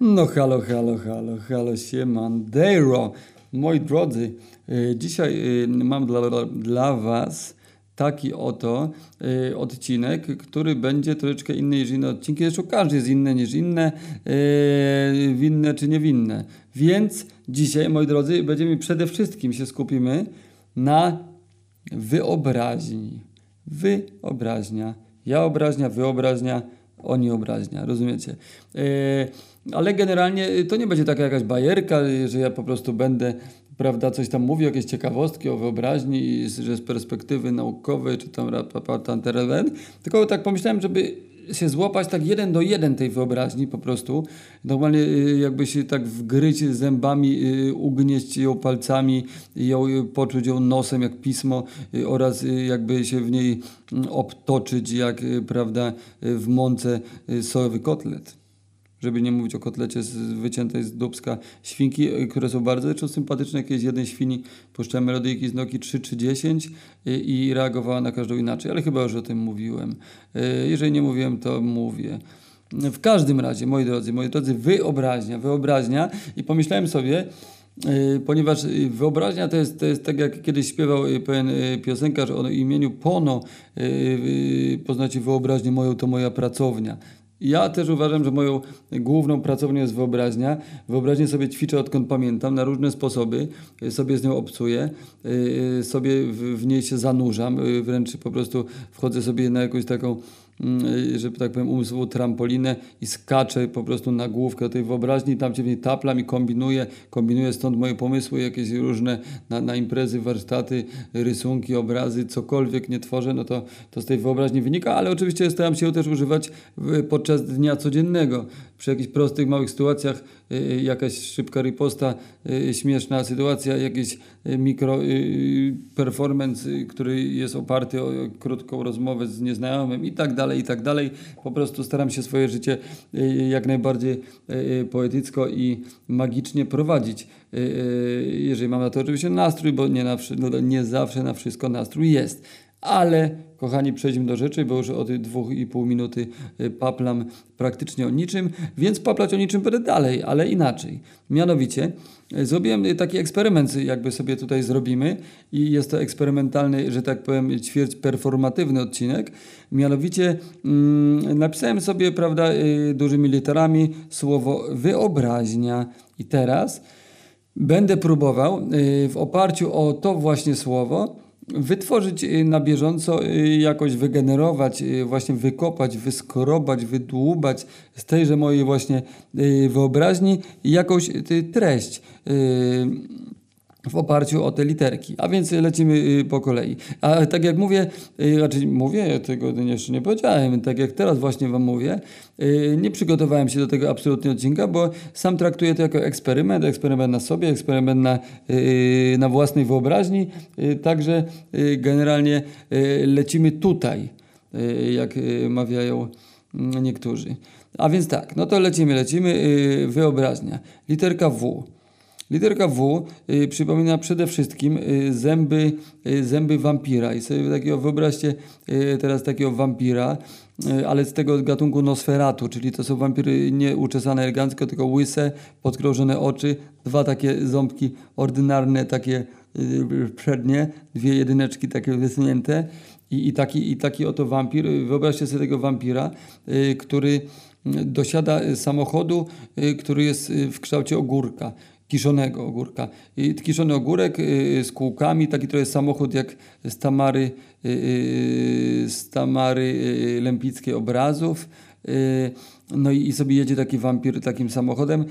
No halo, halo, halo, halo, siemandero. Moi drodzy, y, dzisiaj y, mam dla, dla Was taki oto y, odcinek, który będzie troszeczkę inny niż inne odcinki. Zresztą każdy jest inny niż inne, winne czy niewinne. Więc dzisiaj, moi drodzy, będziemy przede wszystkim się skupimy na wyobraźni. Wyobraźnia. Ja obraźnia, wyobraźnia oni obraźnia, rozumiecie? Yy, ale generalnie to nie będzie taka jakaś bajerka, że ja po prostu będę prawda, coś tam mówił, jakieś ciekawostki o wyobraźni, że z perspektywy naukowej, czy tam rapatanterelen, tylko tak pomyślałem, żeby się złapać tak jeden do jeden tej wyobraźni po prostu. Normalnie y, jakby się tak wgryć zębami, y, ugnieść ją palcami, ją y, poczuć ją nosem jak pismo oraz jakby się w niej mm, obtoczyć jak, prawda, w mące sojowy kotlet żeby nie mówić o kotlecie z, wyciętej z dubska świnki, y, które są bardzo sympatyczne. Jakieś jednej świni puszczałem melodyjki z Noki 3 czy 10 i, i reagowała na każdą inaczej, ale chyba już o tym mówiłem. Y, jeżeli nie mówiłem, to mówię. W każdym razie, moi drodzy, moi drodzy, wyobraźnia, wyobraźnia i pomyślałem sobie, ponieważ wyobraźnia to jest, to jest tak jak kiedyś śpiewał pewien piosenkarz o imieniu Pono, poznacie wyobraźnię moją, to moja pracownia. Ja też uważam, że moją główną pracownią jest wyobraźnia. Wyobraźnię sobie ćwiczę odkąd pamiętam na różne sposoby. Sobie z nią obcuję, y, sobie w niej się zanurzam, y, wręcz po prostu wchodzę sobie na jakąś taką że tak powiem, umysłową trampolinę i skaczę po prostu na główkę tej wyobraźni, tam się w niej taplam i kombinuję, kombinuję stąd moje pomysły, jakieś różne na, na imprezy, warsztaty, rysunki, obrazy, cokolwiek nie tworzę, no to, to z tej wyobraźni wynika, ale oczywiście staram się ją też używać podczas dnia codziennego, przy jakichś prostych, małych sytuacjach, y, y, jakaś szybka riposta, y, śmieszna sytuacja, jakiś mikro performance, który jest oparty o krótką rozmowę z nieznajomym i tak dalej, i tak dalej. Po prostu staram się swoje życie jak najbardziej poetycko i magicznie prowadzić. Jeżeli mam na to oczywiście nastrój, bo nie, na, no, nie zawsze na wszystko nastrój jest. Ale kochani, przejdźmy do rzeczy, bo już od dwóch i pół minuty y, paplam praktycznie o niczym, więc paplać o niczym będę dalej, ale inaczej. Mianowicie y, zrobiłem taki eksperyment, jakby sobie tutaj zrobimy i jest to eksperymentalny, że tak powiem, ćwierć performatywny odcinek. Mianowicie mm, napisałem sobie, prawda, y, dużymi literami słowo wyobraźnia i teraz będę próbował w oparciu o to właśnie słowo wytworzyć y, na bieżąco, y, jakoś wygenerować, y, właśnie wykopać, wyskorobać, wydłubać z tejże mojej właśnie wyobraźni jakąś treść w oparciu o te literki. A więc lecimy y, po kolei. A tak jak mówię, y, znaczy mówię, tego jeszcze nie powiedziałem, tak jak teraz właśnie Wam mówię, y, nie przygotowałem się do tego absolutnie odcinka, bo sam traktuję to jako eksperyment, eksperyment na sobie, eksperyment na, na własnej wyobraźni, także generalnie lecimy tutaj, jak mawiają mm, niektórzy. A więc tak, no to lecimy, lecimy, wyobraźnia. Literka W. Literka W y, przypomina przede wszystkim y, zęby, y, zęby wampira. I sobie takiego wyobraźcie teraz takiego wampira, ale z tego gatunku Nosferatu, czyli to są wampiry nie uczesane elegancko, tylko łyse, podkrążone oczy, dwa takie ząbki ordynarne, takie przednie, dwie jedyneczki takie wysunięte. I, i, taki, I taki oto wampir, wyobraźcie sobie tego wampira, który dosiada samochodu, który jest w kształcie ogórka kiszonego ogórka. I kiszony ogórek y, z kółkami, taki trochę samochód jak z Tamary, y, y, z Tamary Lempickiej obrazów. No i sobie jedzie taki wampir takim samochodem,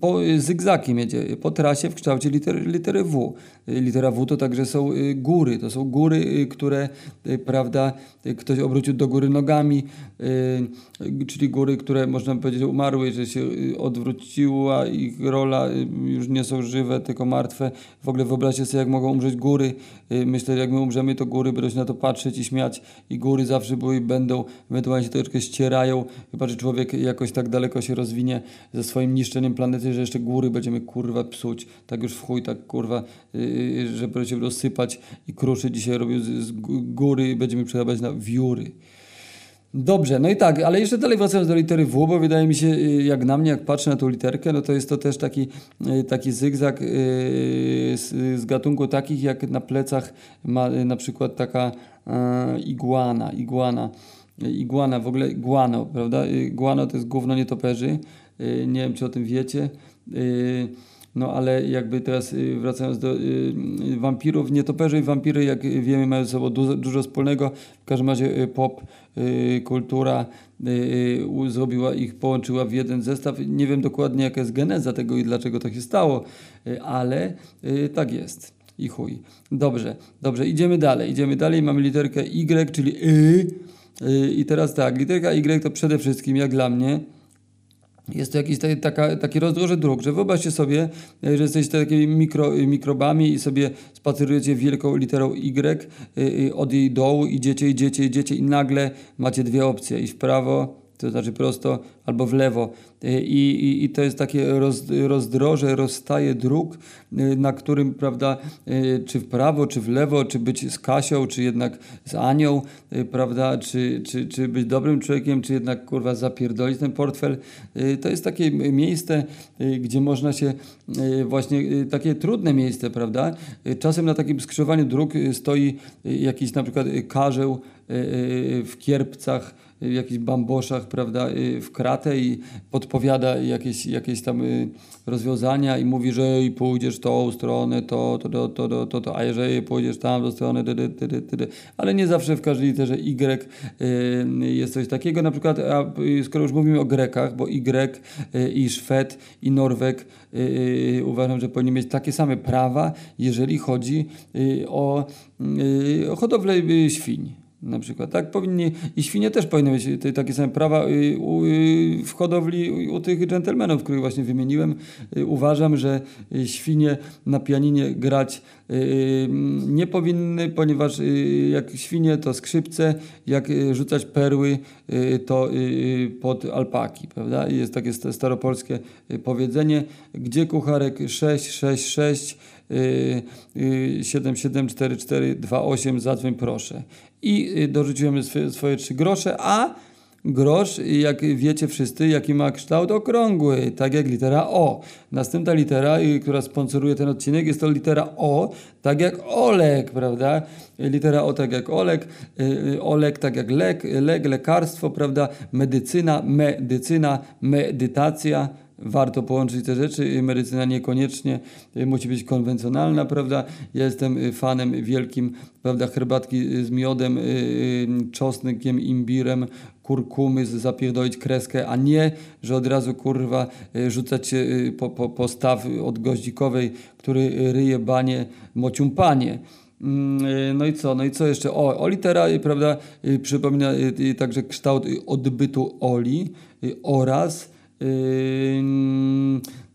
po zygzakiem jedzie, po trasie w kształcie liter, litery W. Litera W to także są góry, to są góry, które, prawda, ktoś obrócił do góry nogami, czyli góry, które można powiedzieć umarły, że się odwróciła ich rola, już nie są żywe, tylko martwe. W ogóle wyobraźcie sobie, jak mogą umrzeć góry. Myślę, że jak my umrzemy, to góry będą się na to patrzeć i śmiać i góry zawsze były i będą, ewentualnie się troszeczkę ścierają, Chyba, że człowiek jakoś tak daleko się rozwinie ze swoim niszczeniem planety, że jeszcze góry będziemy kurwa psuć. Tak już w chuj, tak kurwa, yy, że będziemy rozsypać i kruszy dzisiaj robił z, z góry i będziemy przerabiać na wióry. Dobrze, no i tak, ale jeszcze dalej wracając do litery W, bo wydaje mi się, y, jak na mnie, jak patrzę na tą literkę, no to jest to też taki, y, taki zygzak z, z gatunku takich, jak na plecach ma na przykład taka iguana, iguana, iguana, w ogóle guano, prawda? Guano to jest gówno nietoperzy, nie wiem czy o tym wiecie. No ale jakby teraz y, wracając do y, wampirów, nietoperze i wampiry, jak wiemy, mają ze sobą dużo, dużo wspólnego. W każdym razie y, pop, kultura zrobiła ich, połączyła w jeden zestaw. Nie wiem dokładnie jaka jest geneza tego i dlaczego to się stało, ale tak jest. I chuj. Dobrze, dobrze, idziemy dalej. Idziemy dalej. Mamy literkę Y, czyli Y. I teraz tak, literka Y to przede wszystkim, jak dla mnie, jest to jakiś taka, taki rozdroże dróg, że wyobraźcie sobie, e, że jesteście takimi mikro, mikrobami i sobie spacerujecie wielką literą Y od jej dołu, idziecie, idziecie, idziecie i nagle macie dwie opcje, iść w prawo, to znaczy prosto, albo w lewo. Y, I, i, i to jest takie roz, rozdroże, rozstaje dróg, y, na którym, prawda, y, czy w prawo, czy w lewo, czy być z Kasią, czy jednak z Anią, prawda, czy, czy, czy być dobrym człowiekiem, czy jednak, kurwa, zapierdolić ten portfel. To jest takie miejsce, gdzie można się właśnie, takie trudne miejsce, prawda. Czasem na takim skrzyżowaniu dróg stoi jakiś na przykład karzeł w kierpcach, w jakichś bamboszach, prawda, w kratę i podpowiada jakieś, jakieś tam y, rozwiązania i mówi, że i pójdziesz tą stronę, to, to, to, to, to, to, to a jeżeli pójdziesz tam do strony, ty, ty, ty, ty. ale nie zawsze w każdej literze Y y, jest coś takiego. Na przykład, a, y, skoro już mówimy o Grekach, bo Y i Szwed i Norweg uważam, że powinni mieć takie same prawa, jeżeli chodzi o hodowlę świń. Na przykład, tak? Powinni, I świnie też powinny mieć te, takie same prawa y, y, w hodowli u tych dżentelmenów, których właśnie wymieniłem. Y, uważam, że świnie na pianinie grać nie powinny, ponieważ jak świnie to skrzypce, jak rzucać perły to pod alpaki, prawda? Jest takie staropolskie powiedzenie, gdzie kucharek 6, 6, 6 774428 zadzwoń proszę. I y, dorzuciłem swoje, trzy grosze, a grosz, jak wiecie wszyscy, jaki ma kształt okrągły, tak jak litera O. Następna litera, y, która sponsoruje ten odcinek, jest to litera O, tak jak Olek, prawda? Litera O tak jak Olek, y, Olek tak jak lek, lek, lekarstwo, prawda? Medycyna, medycyna, medytacja, warto połączyć te rzeczy. Medycyna niekoniecznie y, musi być konwencjonalna, prawda? Ja jestem y, fanem wielkim, prawda, herbatki z miodem, y, czosnkiem, imbirem, kurkumy, zapierdolić kreskę, a nie, że od razu kurwa rzucać się po, po, po staw od goździkowej, który ryje banie, mociumpanie. Mm, no i co? No i co jeszcze? O, o litera, prawda, przypomina także kształt odbytu oli oraz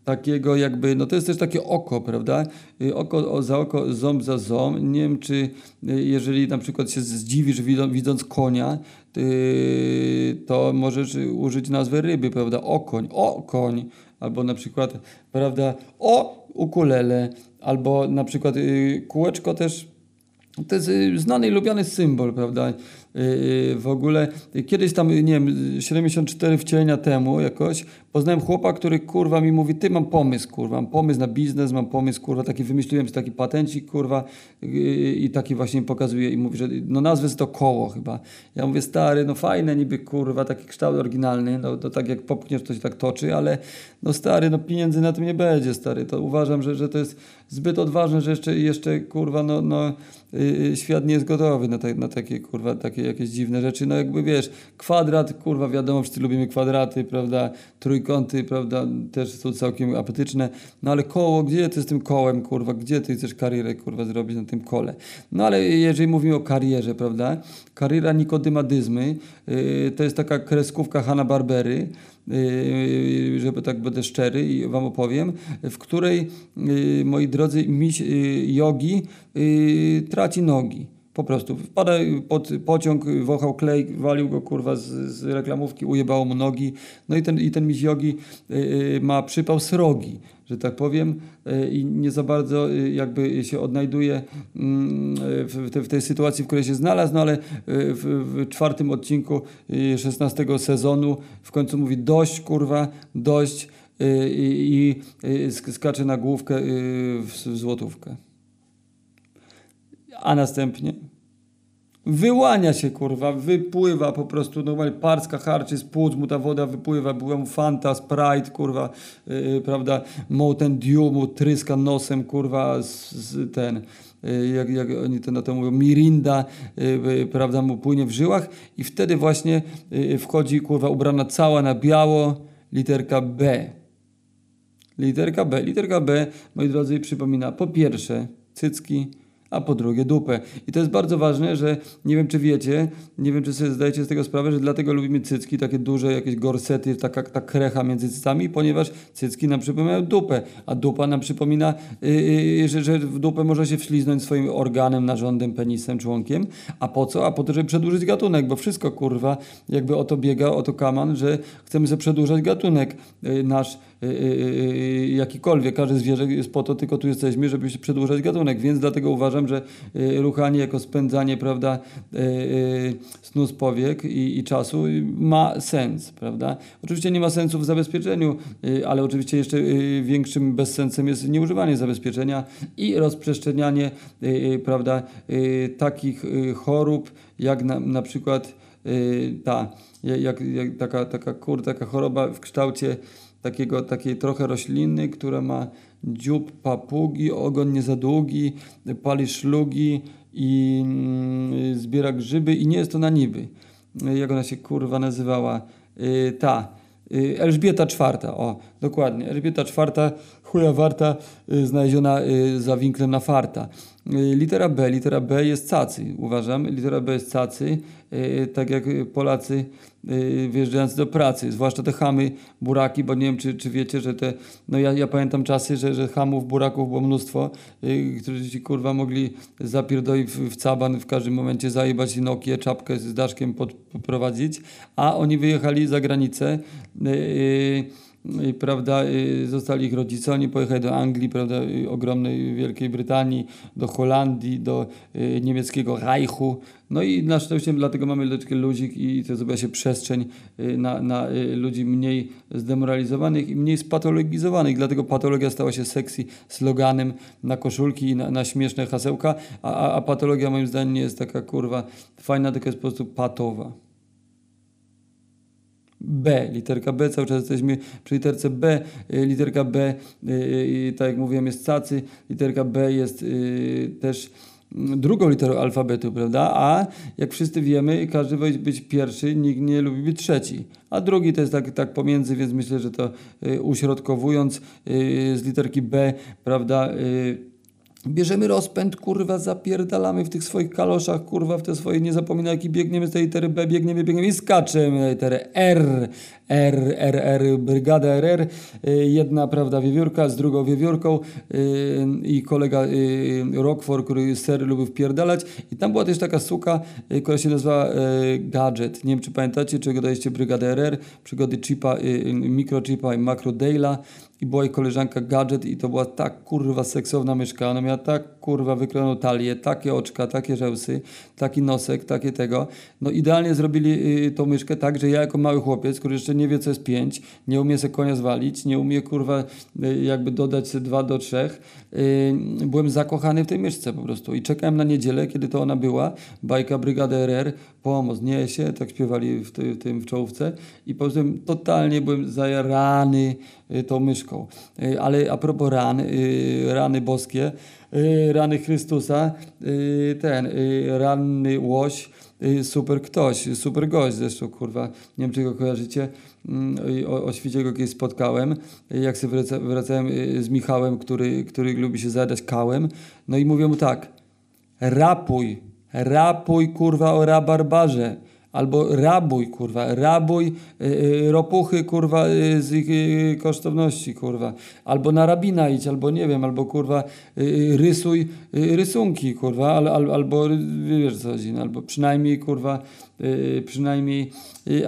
takiego jakby, no to jest też takie oko, prawda? Y, oko za oko, ząb za ząb. Nie wiem, czy y, jeżeli na przykład się zdziwisz widząc konia, to możesz użyć nazwy ryby, prawda? Okoń, okoń, albo na przykład, prawda, o ukulele, albo na przykład y, kółeczko też to jest znany i lubiany symbol, prawda? Y, y, w ogóle kiedyś tam, nie wiem, 74 wcielenia temu jakoś poznałem chłopa, który kurwa mi mówi, ty mam pomysł, kurwa, mam pomysł na biznes, mam pomysł, kurwa, taki wymyśliłem sobie taki patencik, kurwa y, i taki właśnie pokazuje i mówi, że no nazwę to koło chyba. Ja mówię, stary, no fajne niby, kurwa, taki kształt oryginalny, no to tak jak popchniesz, to się tak toczy, ale no stary, no pieniędzy na tym nie będzie, stary, to uważam, że, że to jest zbyt odważne, że jeszcze, jeszcze kurwa, no, no świat nie jest gotowy na, te, na takie, kurwa, takie jakieś dziwne rzeczy. No jakby wiesz, kwadrat, kurwa, wiadomo, wszyscy lubimy kwadraty, prawda, trójkąty, prawda, też są całkiem apetyczne. No ale koło, gdzie ty z tym kołem, kurwa, gdzie ty chcesz karierę, kurwa, zrobić na tym kole? No ale jeżeli mówimy o karierze, prawda, kariera nikodymadyzmy, yy, to jest taka kreskówka Hanna Barbery, yy, żeby tak będę szczery i wam opowiem, w której, yy, moi drodzy, miś yy, jogi traci nogi Po prostu. Wpada pod pociąg, wąchał klej, walił go kurwa z, z reklamówki, ujebało mu nogi. No i ten, i ten miś jogi y, ma przypał srogi, że tak powiem, y, i nie za bardzo y, jakby się odnajduje mm, w, te, w, tej sytuacji, w której się znalazł, no ale w, w czwartym odcinku 16 sezonu w końcu mówi dość kurwa, dość i, i skacze na główkę w, w złotówkę a następnie wyłania się, kurwa, wypływa po prostu, normalnie parska harczy z płuc, mu ta woda wypływa, była mu Fanta, Sprite, kurwa, yy, prawda, Mountain Dew mu tryska nosem, kurwa, z, z ten, yy, jak, jak oni to na to mówią, Mirinda, yy, prawda, mu płynie w żyłach i wtedy właśnie y, wchodzi, kurwa, ubrana cała na biało, literka B. Literka B. Literka B, moi drodzy, przypomina po pierwsze cycki, a po drugie dupę. I to jest bardzo ważne, że nie wiem czy wiecie, nie wiem czy sobie zdajecie z tego sprawę, że dlatego lubimy cycki, takie duże jakieś gorsety, taka ta krecha między cycami, ponieważ cycki nam przypominają dupę, a dupa nam przypomina, yy, yy, że, że w dupę można się wśliznąć swoim organem, narządem, penisem, członkiem. A po co? A po to, żeby przedłużyć gatunek, bo wszystko kurwa jakby o to biega, o to kaman, że chcemy sobie przedłużać gatunek yy, nasz jakikolwiek. Każde zwierzę jest po to, tylko tu jesteśmy, żeby się przedłużać gatunek, więc dlatego uważam, że y, ruchanie jako spędzanie prawda, y, y, snu z powiek i, i czasu ma sens. Prawda? Oczywiście nie ma sensu w zabezpieczeniu, ale oczywiście jeszcze większym bezsensem jest nieużywanie zabezpieczenia i rozprzestrzenianie prawda, takich chorób, jak na, na przykład ta, jak, jak taka, taka, kur, taka choroba w kształcie takiego, takiej trochę rośliny, która ma dziób papugi, ogon nie za długi, pali szlugi i mm, zbiera grzyby i nie jest to na niby. Jak ona się kurwa nazywała? Yy, ta. Yy, Elżbieta IV, o, dokładnie. Elżbieta IV, chuja warta, yy, znaleziona y, za winklem na farta. Litera B, litera B jest cacy, uważam. Litera B jest cacy, y, tak jak Polacy Y, wjeżdżając do pracy, zwłaszcza te chamy, buraki, bo nie wiem, czy, czy wiecie, że te, no ja, ja pamiętam czasy, że, że hamów, buraków było mnóstwo, yy, którzy ci kurwa mogli zapierdolić w, w caban w każdym momencie zajebać Nokię, czapkę z daszkiem pod, poprowadzić, a oni wyjechali za granicę, prawda, zostali ich rodzice, oni pojechali do Anglii, prawda, ogromnej Wielkiej Brytanii, do Holandii, do y, niemieckiego Reichu. No i na szczęście dlatego mamy taki ludzik i to zrobiła się przestrzeń y, na, na y, ludzi mniej zdemoralizowanych i mniej spatologizowanych. Dlatego patologia stała się sexy sloganem na koszulki i na, na śmieszne hasełka, a, a patologia moim zdaniem nie jest taka kurwa fajna, tylko jest po prostu patowa. B, literka B, cały czas jesteśmy przy literce B, y, literka B, y, tak jak mówiłem, jest cacy, literka B jest y, też mm, drugą literą alfabetu, prawda? A jak wszyscy wiemy, każdy woli być pierwszy, nikt nie lubi być trzeci. A drugi to jest tak, tak pomiędzy, więc myślę, że to uśrodkowując z literki B, prawda? Bierzemy rozpęd, kurwa, zapierdalamy w tych swoich kaloszach, kurwa, w te swoje, nie zapominaj, jaki biegniemy z tej litery B, biegniemy, biegniemy i skaczemy na literę R, R, R, R, brygada RR, y, jedna, prawda, wiewiórka z drugą wiewiórką yy, i kolega yy, Rockford, który sery lubił wpierdalać. I tam była też taka suka, która się nazywa Gadget, nie wiem, czy pamiętacie, czy gadaliście Brygada RR, przygody chipa, mikrochipa i makro Dale'a, i była jej koleżanka Gadget i to była tak kurwa seksowna myszka. Ona miała tak kurwa wykrojoną talię, takie oczka, takie rzęsy, taki nosek, takie tego. No idealnie zrobili y, tą myszkę tak, że ja jako mały chłopiec, który jeszcze nie wie co jest pięć, nie umie se konia zwalić, nie umie kurwa y, jakby dodać dwa do trzech, byłem zakochany w tej myszce po prostu. I czekałem na niedzielę, kiedy to ona była, bajka Brygada RR, pomoc, nie się, tak śpiewali w, ty, w tym w czołówce. I po prostu totalnie byłem zajarany y, tą myszką. Y, ale a propos ran, y, rany boskie, rany Chrystusa, ten ranny łoś, super ktoś, super gość zresztą, kurwa, nie wiem czy go kojarzycie, mm, o, o świecie go kiedyś spotkałem, jak sobie wraca, wracałem z Michałem, który, który lubi się zadać kałem, no i mówię mu tak, rapuj, rapuj kurwa o rabarbarze, Albo rabuj, kurwa, rabuj yy, ropuchy, kurwa, yy, z ich yy, kosztowności, kurwa. Albo na rabina idź, albo nie wiem, albo kurwa yy, rysuj yy, rysunki, kurwa, al, al, albo wiesz co chodzi, no, albo przynajmniej, kurwa, przynajmniej,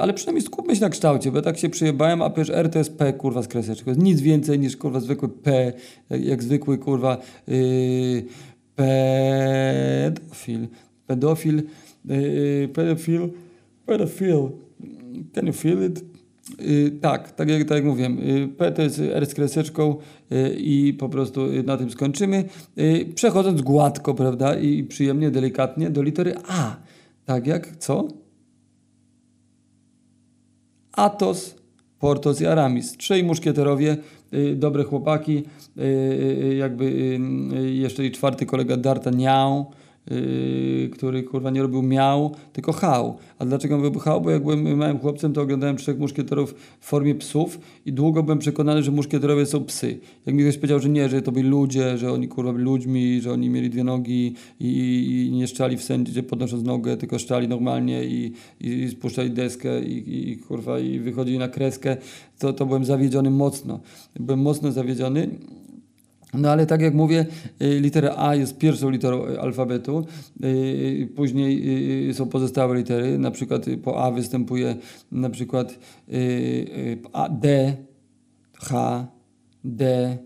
ale przynajmniej skupmy się na kształcie, bo tak się przyjebałem, a przecież R to jest P, kurwa, z kreseczką. Nic więcej niż, kurwa, zwykły P, jak, jak zwykły, kurwa, pedofil. Pedofil, yy, pedofil, pedofil. Can you feel it? Yy, tak, tak jak, tak jak mówiłem, yy, P to jest R z kreseczką yy, i po prostu na tym skończymy. Yy, przechodząc gładko, prawda, i przyjemnie, delikatnie do litery A. Tak jak co? Atos, Portos i Aramis. Trzej muszkieterowie, yy, dobre chłopaki, jakby jeszcze i czwarty kolega D'Artagnan, Yy, który kurwa nie robił miał, tylko hał. A dlaczego mówię hał? Bo jak byłem małym chłopcem, to oglądałem trzech muszkieterów w formie psów i długo byłem przekonany, że muszkieterowie są psy. Jak mi ktoś powiedział, że nie, że to byli ludzie, że oni kurwa byli ludźmi, że oni mieli dwie nogi i, i nie szczali w sędzie podnosząc nogę, tylko szczali normalnie i, i spuszczali deskę i, i kurwa i wychodzili na kreskę, to, to byłem zawiedziony mocno. Byłem mocno zawiedziony no ale tak jak mówię, y, litera A jest pierwszą literą alfabetu, y, później y, są pozostałe litery, na przykład po A występuje na przykład D, H, D,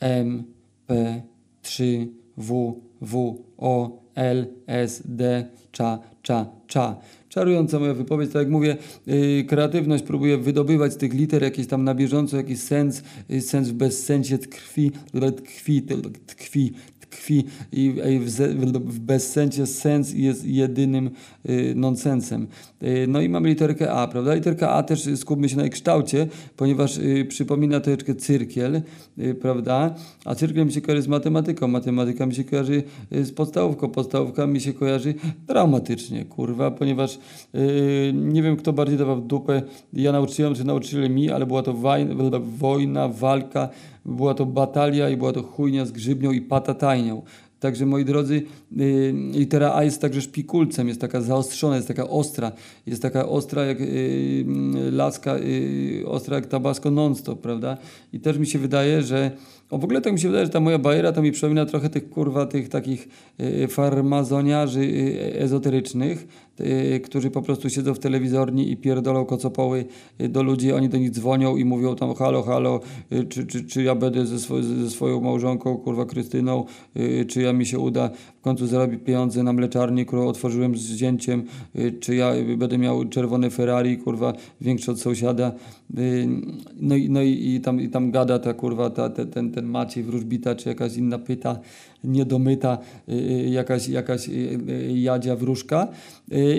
M, P, 3, W, W, O, L, S, D, cza, cza, cza. Czarująca moja wypowiedź, tak jak mówię, yy, kreatywność próbuję wydobywać z tych liter jakiś tam na bieżąco, jakiś sens, yy, sens w bezsensie tkwi, tkwi, tkwi, tkwi i w, bezsensie sens jest jedynym y, nonsensem. Y, no i mamy literkę A, prawda? Literka A też skupmy się na jej kształcie, ponieważ y, przypomina troszeczkę cyrkiel, prawda? A cyrkiel mi się kojarzy z matematyką, matematyka mi się kojarzy z podstawówką, podstawówka mi się kojarzy dramatycznie, kurwa, ponieważ nie wiem kto bardziej dawał dupę, ja nauczyłem, czy nauczyciele mi, ale była to wojna walka, była to batalia i była to chujnia z grzybnią i patatajnią. Także moi drodzy, y, litera A jest także szpikulcem, jest taka zaostrzona, jest taka ostra, jest taka ostra jak y, laska, y, ostra jak tabasco non-stop, prawda? I też mi się wydaje, że o w ogóle tak mi się wydaje, że ta moja bajera to mi przypomina trochę tych kurwa, tych takich farmazoniarzy ezoterycznych, którzy po prostu siedzą w telewizorni i pierdolą kocopoły y, do ludzi, oni do nich dzwonią i mówią tam halo, halo, y, czy, czy, czy ja będę ze, swo ze swoją małżonką, kurwa Krystyną, y, czy ja mi się uda w końcu zarobić pieniądze na mleczarni, którą otworzyłem z zięciem, y, czy ja będę miał czerwone Ferrari, kurwa, większe od sąsiada. Y, no i, no i, i, tam, i tam gada ta kurwa, ta, ten, ten Maciej Wróżbita, czy jakaś inna pyta, niedomyta, y, jakaś, jakaś jadzia wróżka.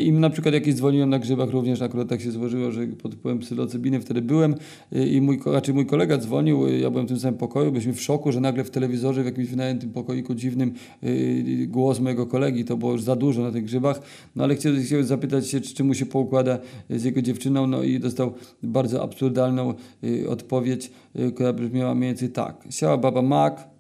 I na przykład jakieś dzwoniłem na grzybach również, akurat tak się złożyło, że pod wpływem psylocybiny wtedy byłem i mój, znaczy mój kolega dzwonił, ja byłem w tym samym pokoju, byliśmy w szoku, że nagle w telewizorze w jakimś wynajętym pokoiku dziwnym głos mojego kolegi, to było już za dużo na tych grzybach, no ale chciałem, chciałem zapytać się, czy, czy mu się poukłada z jego dziewczyną, no i dostał bardzo absurdalną y, odpowiedź, y, która brzmiała mniej więcej tak. Siała baba mak,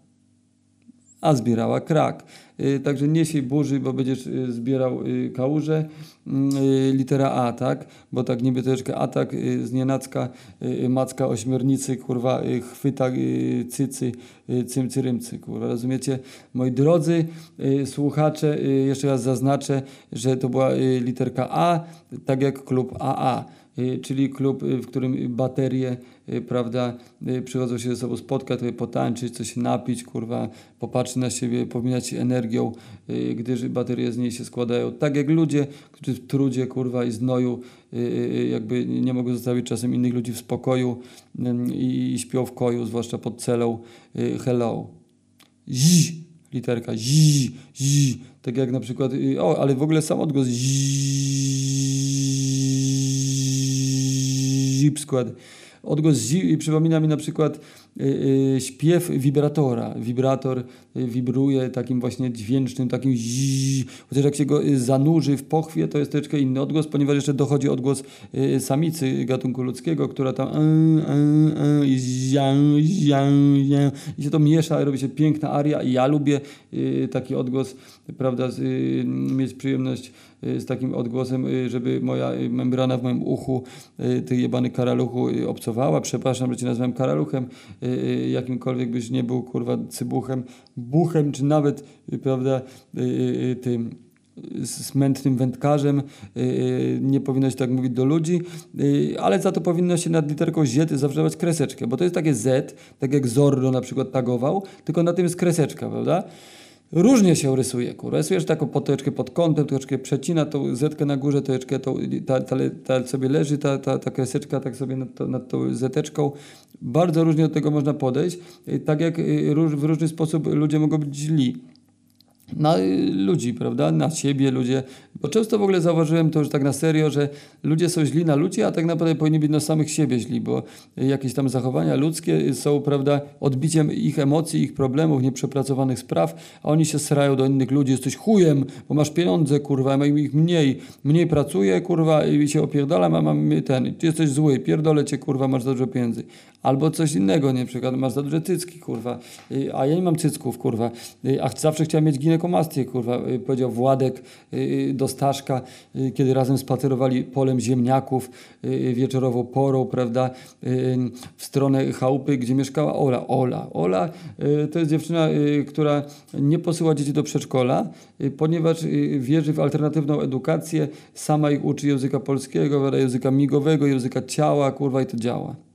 a zbierała krak. Y, także nie się burzy, bo będziesz y, zbierał y, kałuże. Mm, litera A, tak? Bo tak niby troszeczkę atak z nienacka, macka ośmiornicy, kurwa, chwyta cycy, cymcy, rymcy, kurwa, rozumiecie? Moi drodzy słuchacze, jeszcze raz zaznaczę, że to była literka A, tak jak klub AA. Y, czyli klub, y, w którym baterie, y, prawda, przychodzą się ze sobą spotkać, trochę potańczyć, coś napić, kurwa, popatrzeć na siebie, pominać się energią, gdyż baterie z niej się składają. Tak jak ludzie, którzy w trudzie, kurwa, i znoju jakby nie mogą zostawić czasem innych ludzi w spokoju i śpią w koju, zwłaszcza pod celą hello. Z, literka z, z, tak jak na przykład, o, ale w ogóle sam odgłos z zip skład. Odgłos zi przypomina mi na przykład y, y, śpiew wibratora. Wibrator y, wibruje takim właśnie dźwięcznym, takim zzz, chociaż jak się go zanurzy w pochwie, to jest troszeczkę inny odgłos, ponieważ jeszcze dochodzi odgłos samicy gatunku ludzkiego, która tam i się to miesza, robi się piękna aria i ja lubię taki odgłos, prawda, mieć przyjemność z takim odgłosem, y, żeby moja y, membrana w moim uchu, y, ty jebany karaluchu y, obcowała. Przepraszam, że cię nazwałem karaluchem, y, y, jakimkolwiek byś nie był, kurwa, cybuchem, buchem, czy nawet, y, prawda, y, y, y, tym smętnym wędkarzem, y, y, nie powinno się tak mówić do ludzi, y, ale za to powinno się nad literką Z zawrzewać kreseczkę, bo to jest takie Z, tak jak Zorro na przykład tagował, tylko na tym jest kreseczka, prawda? Różnie się rysuje, kurwa. Rysujesz taką poteczkę pod kątem, troszeczkę przecina tą zetkę na górze, troszeczkę tą, ta, ta, ta sobie leży, ta, ta, ta kreseczka tak sobie nad, nad tą zeteczką. Bardzo różnie do tego można podejść, tak jak y, w różny sposób ludzie mogą być źli na ludzi, prawda? Na siebie ludzie. Bo często w ogóle zauważyłem to już tak na serio, że ludzie są źli na ludzi, a tak naprawdę powinni być na samych siebie źli, bo jakieś tam zachowania ludzkie są, prawda, odbiciem ich emocji, ich problemów, nieprzepracowanych spraw, a oni się srają do innych ludzi, jesteś chujem, bo masz pieniądze, kurwa, mam ich mniej, mniej pracuję, kurwa, i się opierdalam, a mam ten, ty jesteś zły, pierdolę cię, kurwa, masz za dużo pieniędzy. Albo coś innego, nie, przykład masz za duże cycki, kurwa, y, a ja nie mam cycków, kurwa, y, a zawsze chciałem mieć ginekomastię, kurwa, y, powiedział Władek do Staszka, kiedy razem spacerowali polem ziemniaków wieczorową porą, prawda, w stronę chałupy, gdzie mieszkała Ola. Ola, Ola to jest dziewczyna, która nie posyła dzieci do przedszkola, ponieważ wierzy w alternatywną edukację, sama ich uczy języka polskiego, języka migowego, języka ciała, kurwa, i to działa.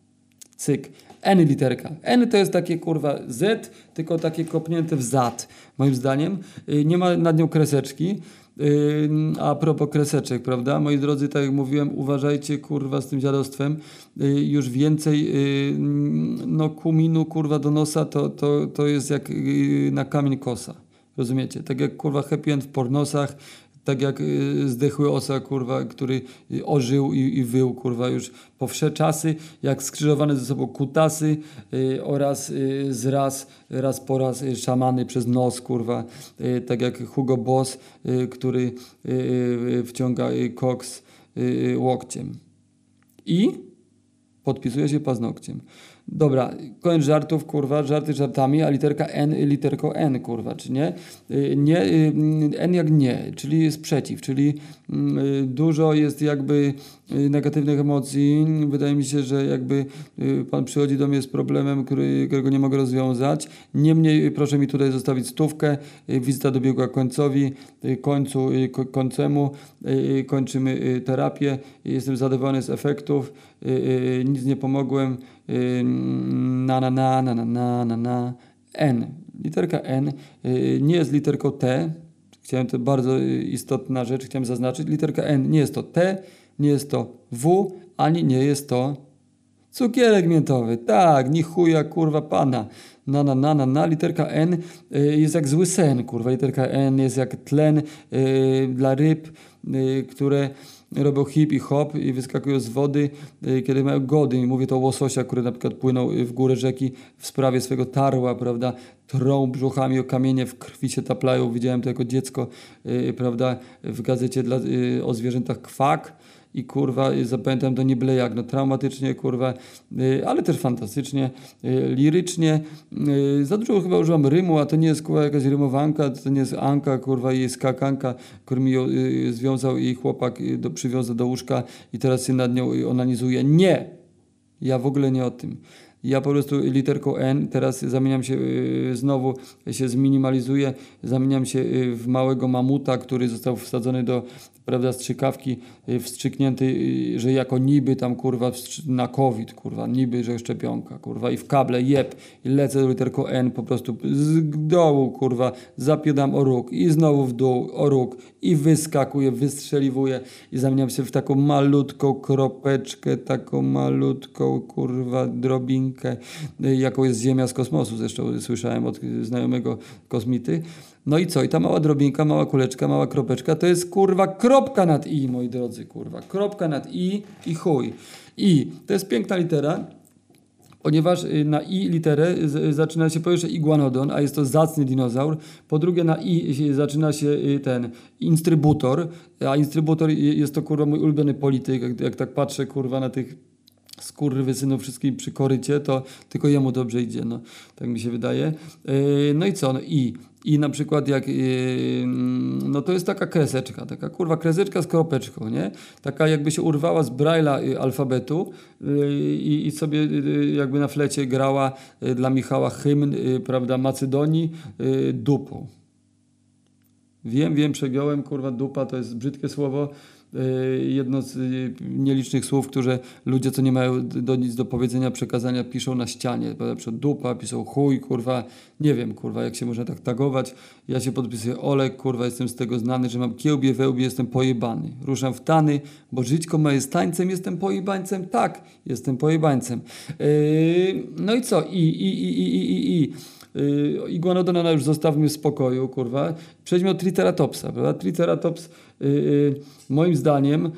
Cyk. N literka. N to jest takie kurwa Z, tylko takie kopnięte w zad, moim zdaniem. Y, Nie ma nad nią kreseczki. Y, A propos kreseczek, prawda? Moi drodzy, tak jak mówiłem, uważajcie kurwa z tym dziadostwem. Y, Już więcej no kuminu kurwa do nosa to, to, to jest jak na kamień kosa. Rozumiecie? Tak jak kurwa happy end w pornosach, tak jak y, zdechły osa, kurwa, który y, ożył i, i wył, kurwa, już po wsze czasy, jak skrzyżowane ze sobą kutasy y, oraz y, zraz, raz po raz y, szamany przez nos, kurwa, y, tak jak Hugo Boss, który wciąga koks łokciem. I podpisuje się paznokciem. Dobra, koniec żartów, kurwa, żarty żartami, a literka N literką N, kurwa, czy nie? Y, Nie, y, N jak nie, czyli sprzeciw, czyli mm, y, dużo jest jakby negatywnych emocji. Wydaje mi się, że jakby pan przychodzi do mnie z problemem, którego nie mogę rozwiązać. Niemniej proszę mi tutaj zostawić stówkę, wizyta dobiegła końcowi, końcu, ko- końcemu, kończymy terapię, jestem zadowolony z efektów, y, y, nic nie pomogłem, y, na na na na na na na N. Literka N y, nie jest literką T. Chciałem to bardzo y, istotna rzecz, chciałem zaznaczyć. Literka N nie jest to T, nie jest to W, ani nie jest to cukierek miętowy. Tak, ni chuja, kurwa, pana. Na, na, na, na, na. Literka N y, jest jak zły sen, kurwa. Literka N jest jak tlen y, dla ryb, y, które robią hip i hop i wyskakują z wody, y, kiedy mają gody. Mówię to o łososia, który na przykład płynął y, w górę rzeki w sprawie swego tarła, prawda? Trą brzuchami o kamienie, w krwi się taplają. Widziałem to jako dziecko, y, prawda? W gazecie dla, o zwierzętach kwak i kurwa zapamiętam to nie byle jak, no traumatycznie kurwa, y, ale też fantastycznie, y, lirycznie. Y, Za dużo chyba używam rymu, a to nie jest kurwa jakaś rymowanka, to nie jest Anka kurwa i skakanka, który mi ją związał i chłopak do, przywiązał do łóżka i teraz się nad nią onanizuje. Nie! Ja w ogóle nie o tym. Ja po prostu literką N teraz zamieniam się y, znowu, się zminimalizuję, zamieniam się y, w małego mamuta, który został wsadzony do prawda, strzykawki, y, wstrzyknięty, y, że jako niby tam kurwa na COVID, kurwa, niby, że szczepionka, kurwa, i w kable jeb, i lecę do literką N po prostu z dołu, kurwa, zapiedam o róg i znowu w dół o róg i wyskakuję, wystrzeliwuję i zamieniam się w taką malutką kropeczkę, taką malutką, kurwa, drobinkę, y, jaką jest Ziemia z kosmosu, zresztą słyszałem od znajomego kosmity. No i co? I ta mała drobinka, mała kuleczka, mała kropeczka to jest kurwa kropka nad i, moi drodzy, kurwa. Kropka nad i i chuj. I to jest piękna litera, ponieważ y, na i literę z- zaczyna się po pierwsze iguanodon, a jest to zacny dinozaur. Po drugie na i zaczyna się y, ten instrybutor, a instrybutor y- jest to kurwa mój ulubiony polityk. Jak, jak tak patrzę kurwa na tych skurwysynów wszystkim przy korycie, to tylko jemu dobrze idzie, no. Tak mi się wydaje. Yy, No i co? No i, I na przykład jak, yy, no to jest taka kreseczka, taka kurwa kreseczka z kropeczką, nie? Taka jakby się urwała z braille'a y, alfabetu yy, i, sobie yy, jakby na flecie grała yy, dla Michała hymn, prawda, Macedonii dupą. Wiem, wiem, przegiąłem, kurwa, dupa to jest brzydkie słowo. Yy, Jedno z yy, nielicznych słów, które ludzie, co nie mają do nic do powiedzenia, przekazania, piszą na ścianie. Na przykład dupa, piszą chuj, kurwa. Nie wiem, kurwa, jak się można tak tagować. Ja się podpisuję Olek, kurwa, jestem z tego znany, że mam kiełbie, wełbie, jestem pojebany. Ruszam w tany, bo żyćko moje jest tańcem, jestem pojebańcem. Tak, jestem pojebańcem. Yy, no i co? I, i, i, i, i, i. Yy, Iguanodona już zostawmy w spokoju, kurwa. Przejdźmy od Triceratopsa, prawda? Triceratops yy, yy, moim zdaniem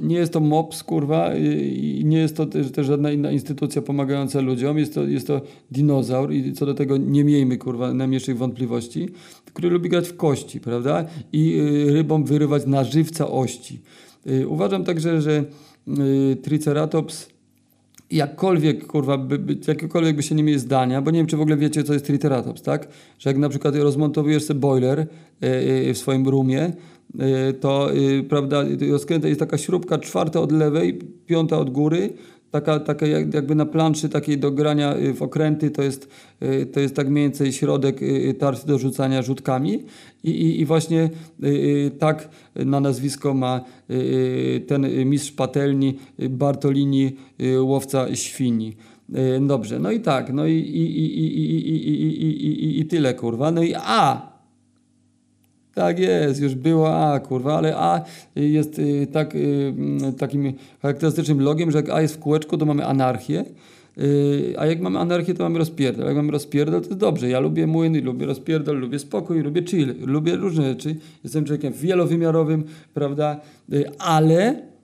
nie jest to MOPS, kurwa, i nie jest to też, żadna inna instytucja pomagająca ludziom. Jest to, jest to dinozaur i co do tego nie miejmy, kurwa, najmniejszych wątpliwości, który lubi grać w kości, prawda? I rybom wyrywać na żywca ości. Uważam także, że Triceratops jakkolwiek, kurwa, by, by, jakiekolwiek by się nie mieli zdania, bo nie wiem, czy w ogóle wiecie, co jest Triceratops, tak? Że jak na przykład rozmontowujesz sobie boiler y, y, w swoim roomie, y, to, prawda, rozkręta jest taka śrubka czwarta od lewej, piąta od góry, taka, taka jakby na planszy takiej do grania y, w okręty, to jest, y, to jest tak mniej więcej środek y, tarczy do rzucania rzutkami i, i, i właśnie tak na nazwisko ma ten mistrz patelni Bartolini łowca świni. Dobrze, no i tak, no i, i, i, i, i, i, i, i tyle kurwa, no i a tak jest, już było A, kurwa, ale A jest y, tak, y, mm, takim charakterystycznym logiem, że jak A jest w kółeczku, to mamy anarchię, y, a jak mamy anarchię, to mamy rozpierdol. Jak mamy rozpierdol, to dobrze. Ja lubię młyn, lubię rozpierdol, lubię spokój, lubię chill, lubię różne rzeczy. Jestem człowiekiem wielowymiarowym, prawda, ale...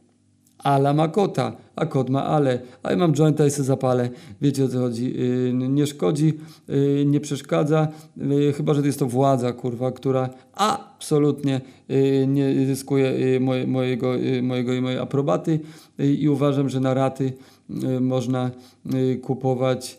Ala ma kota, a kot ma ale, a ja mam jointa i se zapalę. Wiecie o co chodzi. Yy, nie szkodzi, yy, nie przeszkadza, yy, chyba, że jest to władza, kurwa, która absolutnie yy, nie zyskuje yy, moje, mojego, yy, mojego i mojej aprobaty i uważam, że na raty można kupować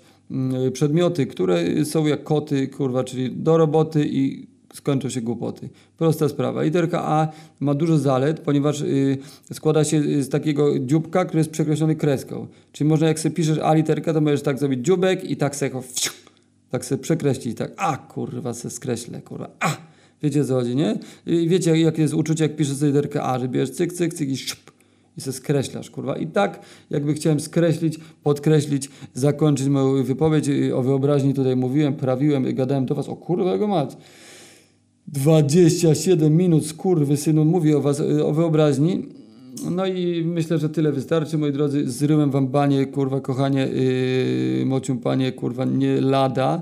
przedmioty, które są jak koty, kurwa, czyli do roboty i skończą się głupoty. Prosta sprawa. Literka A ma dużo zalet, ponieważ y, składa się z takiego dzióbka, który jest przekreślony kreską. Czyli można jak sobie piszesz A literka, to możesz tak zrobić dzióbek i tak sobie, wsiu, tak sobie przekreślić. Tak, a kurwa se skreślę, kurwa, a. Wiecie co chodzi, nie? I wiecie jakie jest uczucie, jak piszesz sobie literkę A, że bierzesz cyk, cyk, cyk i siup, i se skreślasz, kurwa. I tak jakby chciałem skreślić, podkreślić, zakończyć moją wypowiedź. Y, O wyobraźni tutaj mówiłem, prawiłem, gadałem do was, o kurwa jego mać. 27 minut, skurwy synu, mówię o was, o wyobraźni. No i myślę, że tyle wystarczy, moi drodzy. Zryłem wam banie, kurwa, kochanie, yy, mocium panie, kurwa, nie lada,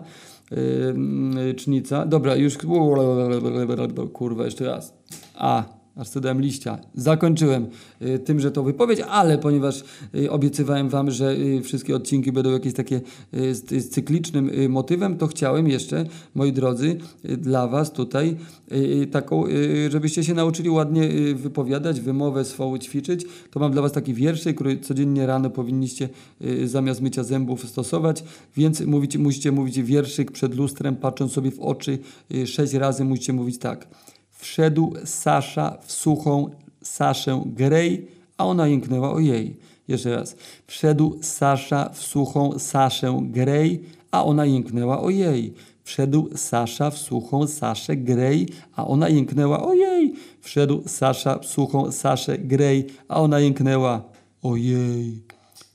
yy, cznica. Dobra, już, kurwa, jeszcze raz. A, aż dałem liścia. Zakończyłem y, tym, że to wypowiedź, ale ponieważ y, obiecywałem wam, że y, wszystkie odcinki będą jakieś takie z, cyklicznym motywem, to chciałem jeszcze, moi drodzy, dla was tutaj taką, żebyście się nauczyli ładnie wypowiadać, wymowę swą ćwiczyć, to mam dla was taki wierszyk, który codziennie rano powinniście zamiast mycia zębów stosować, więc mówić, musicie mówić wierszyk przed lustrem, patrząc sobie w oczy sześć razy musicie mówić tak. Wszedł Sasza w suchą Saszę Grej, a ona jęknęła o jej. Jeszcze raz. Wszedł Sasza w suchą Saszę Grej, a ona jęknęła o jej. Wszedł Sasza w suchą Saszę Grej, a ona jęknęła o jej. Wszedł Sasza w suchą Saszę Grej, a ona jęknęła o jej.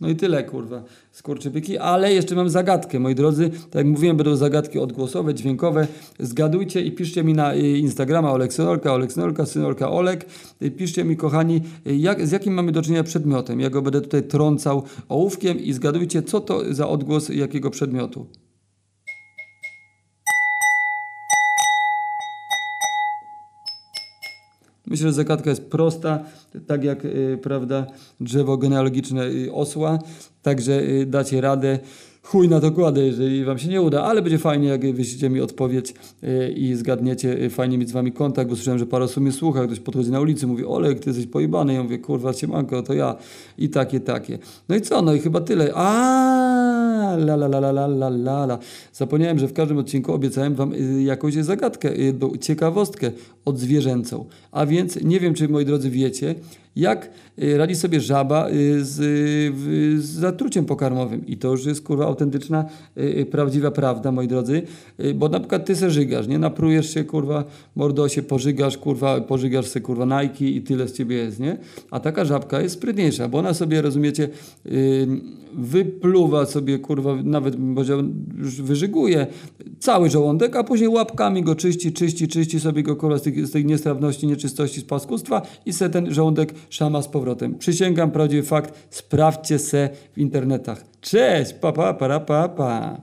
No i tyle, kurwa, skurczybyki. Ale jeszcze mam zagadkę, moi drodzy. Tak jak mówiłem, będą zagadki odgłosowe, dźwiękowe. Zgadujcie i piszcie mi na y, Instagrama Oleksynolka, Oleksynolka, Synolka Olek. Y, Piszcie mi, kochani, y, jak, z jakim mamy do czynienia przedmiotem. Ja go będę tutaj trącał ołówkiem i zgadujcie, co to za odgłos jakiego przedmiotu. Myślę, że zagadka jest prosta, tak jak y, prawda, drzewo genealogiczne y, osła, także y, dacie radę. Chuj na to kładę, jeżeli wam się nie uda, ale będzie fajnie, jak wyślecie mi odpowiedź i zgadniecie, fajnie mieć z wami kontakt, bo słyszałem, że parę osób mnie słucha, ktoś podchodzi na ulicy, mówi, Olek, ty jesteś pojebany, ja mówię, kurwa, siemanko, to ja i takie, takie. No i co, no i chyba tyle. A, la la la la la la la. Zapomniałem, że w każdym odcinku obiecałem wam y, jakąś zagadkę, ciekawostkę odzwierzęcą. A więc nie wiem, czy moi drodzy wiecie, jak y, radzi sobie żaba y, z, y, z zatruciem pokarmowym. I to już jest kurwa autentyczna, prawdziwa prawda, moi drodzy. Bo na przykład ty se żygasz, nie? Naprujesz się, kurwa, mordo się pożygasz, kurwa, pożygasz se, kurwa, Nike i tyle z ciebie jest, nie? A taka żabka jest sprytniejsza, bo ona sobie, rozumiecie, wypluwa sobie, kurwa, nawet już wyżyguje cały żołądek, a później łapkami go czyści, czyści, czyści sobie go, kurwa, z tych, z tych niestrawności, nieczystości, z paskustwa i se ten żołądek szama z powrotem. Przysięgam, prawdziwy fakt, sprawdźcie se w internetach. Cześć, pa, pa, para, pa, pa.